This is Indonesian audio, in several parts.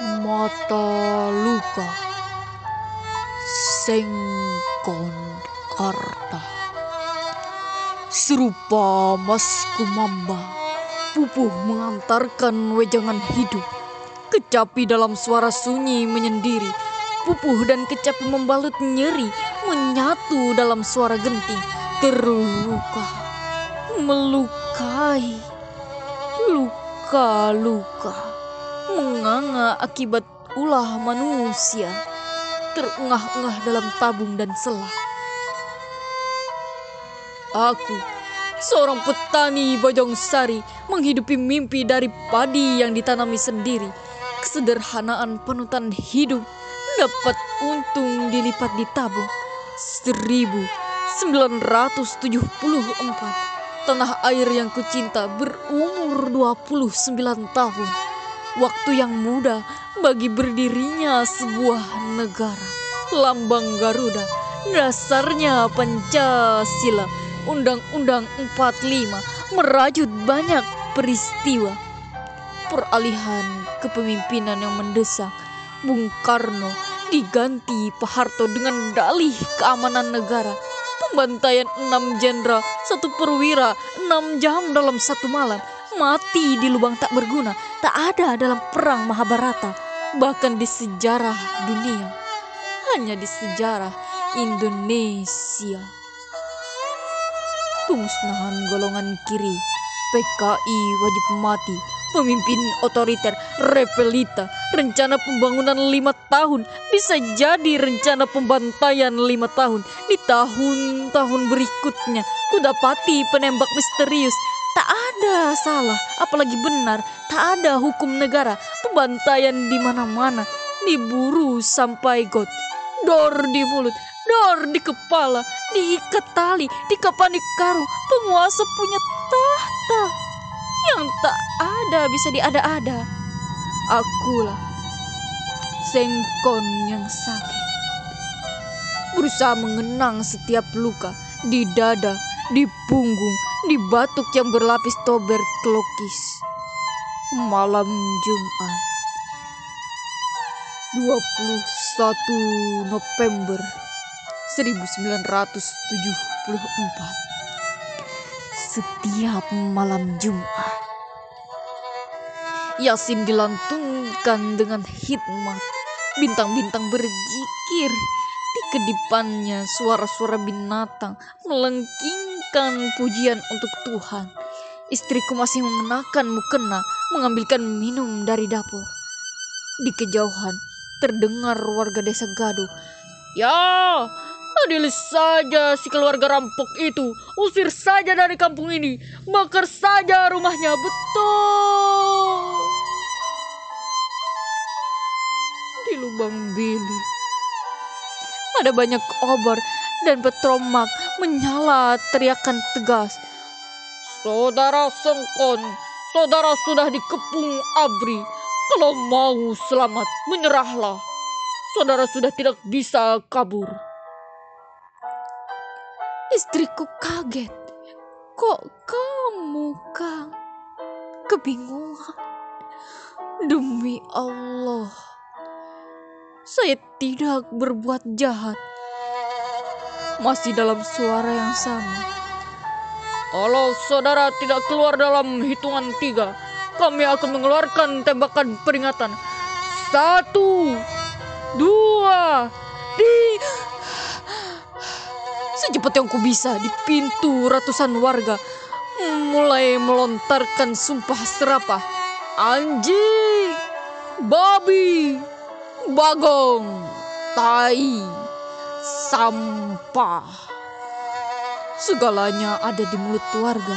mata luka. Sengkon karta. Serupa mas kumamba pupuh mengantarkan wejangan hidup. Kecapi dalam suara sunyi menyendiri pupuh dan kecapi membalut nyeri menyatu dalam suara genting. Terluka melukai luka-luka menganga akibat ulah manusia terengah-engah dalam tabung dan selah. Aku, seorang petani Bojong Sari, menghidupi mimpi dari padi yang ditanami sendiri. Kesederhanaan penutan hidup dapat untung dilipat di tabung. 1974 tanah air yang kucinta berumur 29 tahun. Waktu yang muda bagi berdirinya sebuah negara. Lambang Garuda, dasarnya Pancasila, Undang-Undang 45 merajut banyak peristiwa. Peralihan kepemimpinan yang mendesak Bung Karno diganti Pak Harto dengan dalih keamanan negara. Pembantaian enam jenderal, satu perwira, enam jam dalam satu malam. Mati di lubang tak berguna, tak ada dalam perang Mahabharata bahkan di sejarah dunia, hanya di sejarah Indonesia. Pemusnahan golongan kiri, PKI wajib mati, pemimpin otoriter, repelita, rencana pembangunan lima tahun, bisa jadi rencana pembantaian lima tahun. Di tahun-tahun berikutnya, kudapati penembak misterius, tak ada salah, apalagi benar, tak ada hukum negara, pembantaian di mana-mana, diburu sampai got, dor di mulut, dor di kepala, diikat tali, dikapani karung, penguasa punya tahta yang tak ada bisa diada-ada. Akulah sengkon yang sakit. Berusaha mengenang setiap luka di dada, di punggung, di batuk yang berlapis tober kelokis malam Jumat 21 November 1974 setiap malam Jumat Yasin dilantungkan dengan hikmat bintang-bintang berzikir di kedipannya suara-suara binatang melengkingkan pujian untuk Tuhan Istriku masih mengenakan mukena, mengambilkan minum dari dapur. Di kejauhan, terdengar warga desa gaduh. Ya, adil saja si keluarga rampok itu. Usir saja dari kampung ini. Bakar saja rumahnya. Betul. Di lubang bilik. Ada banyak obor dan petromak menyala teriakan tegas. Saudara Sengkon, saudara sudah dikepung abri. Kalau mau selamat, menyerahlah. Saudara sudah tidak bisa kabur. Istriku kaget. Kok kamu, Kang? Kebingungan. Demi Allah, saya tidak berbuat jahat. Masih dalam suara yang sama. Kalau saudara tidak keluar dalam hitungan tiga, kami akan mengeluarkan tembakan peringatan. Satu, dua, di... Secepat yang ku bisa di pintu ratusan warga mulai melontarkan sumpah serapah. Anjing, babi, bagong, tai, sampah. Segalanya ada di mulut warga.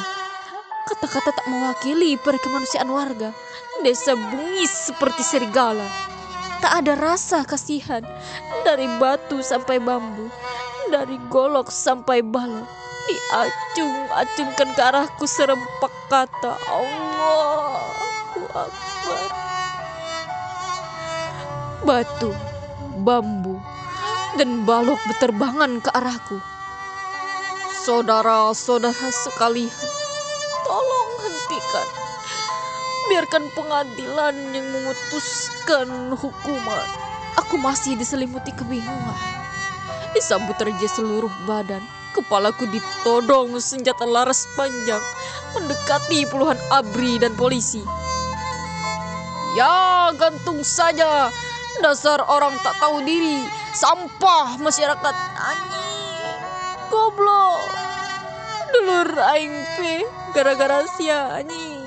Kata-kata tak mewakili perkemanusiaan warga. Desa bungis seperti serigala. Tak ada rasa kasihan. Dari batu sampai bambu. Dari golok sampai balok. Diacung-acungkan ke arahku serempak kata. Allahu Akbar. Batu, bambu, dan balok berterbangan ke arahku. Saudara-saudara sekalian, tolong hentikan. Biarkan pengadilan yang memutuskan hukuman. Aku masih diselimuti kebingungan. Disambut raja seluruh badan. Kepalaku ditodong senjata laras panjang. Mendekati puluhan abri dan polisi. Ya, gantung saja. Dasar orang tak tahu diri. Sampah masyarakat. Anjing. Goblok. Dulur aing pe gara-gara sia anjing.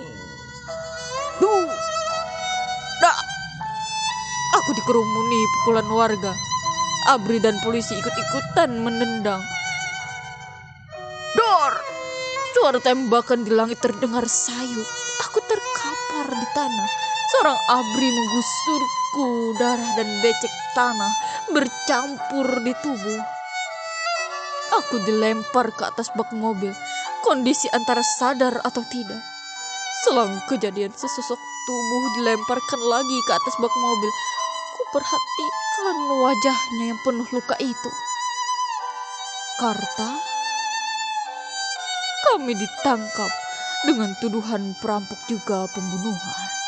Duh. Dak. Aku dikerumuni pukulan warga. Abri dan polisi ikut-ikutan menendang. Dor! Suara tembakan di langit terdengar sayu. Aku terkapar di tanah. Seorang abri menggusturku, darah dan becek tanah bercampur di tubuh. Aku dilempar ke atas bak mobil, kondisi antara sadar atau tidak. Selang kejadian sesosok tubuh dilemparkan lagi ke atas bak mobil. Ku perhatikan wajahnya yang penuh luka itu. Karta, kami ditangkap dengan tuduhan perampok juga pembunuhan.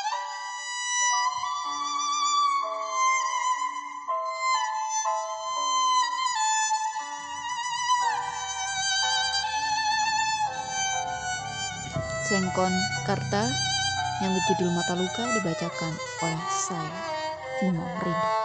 Sengkon Karta yang berjudul Mata Luka dibacakan oleh saya, Nimo Rindu.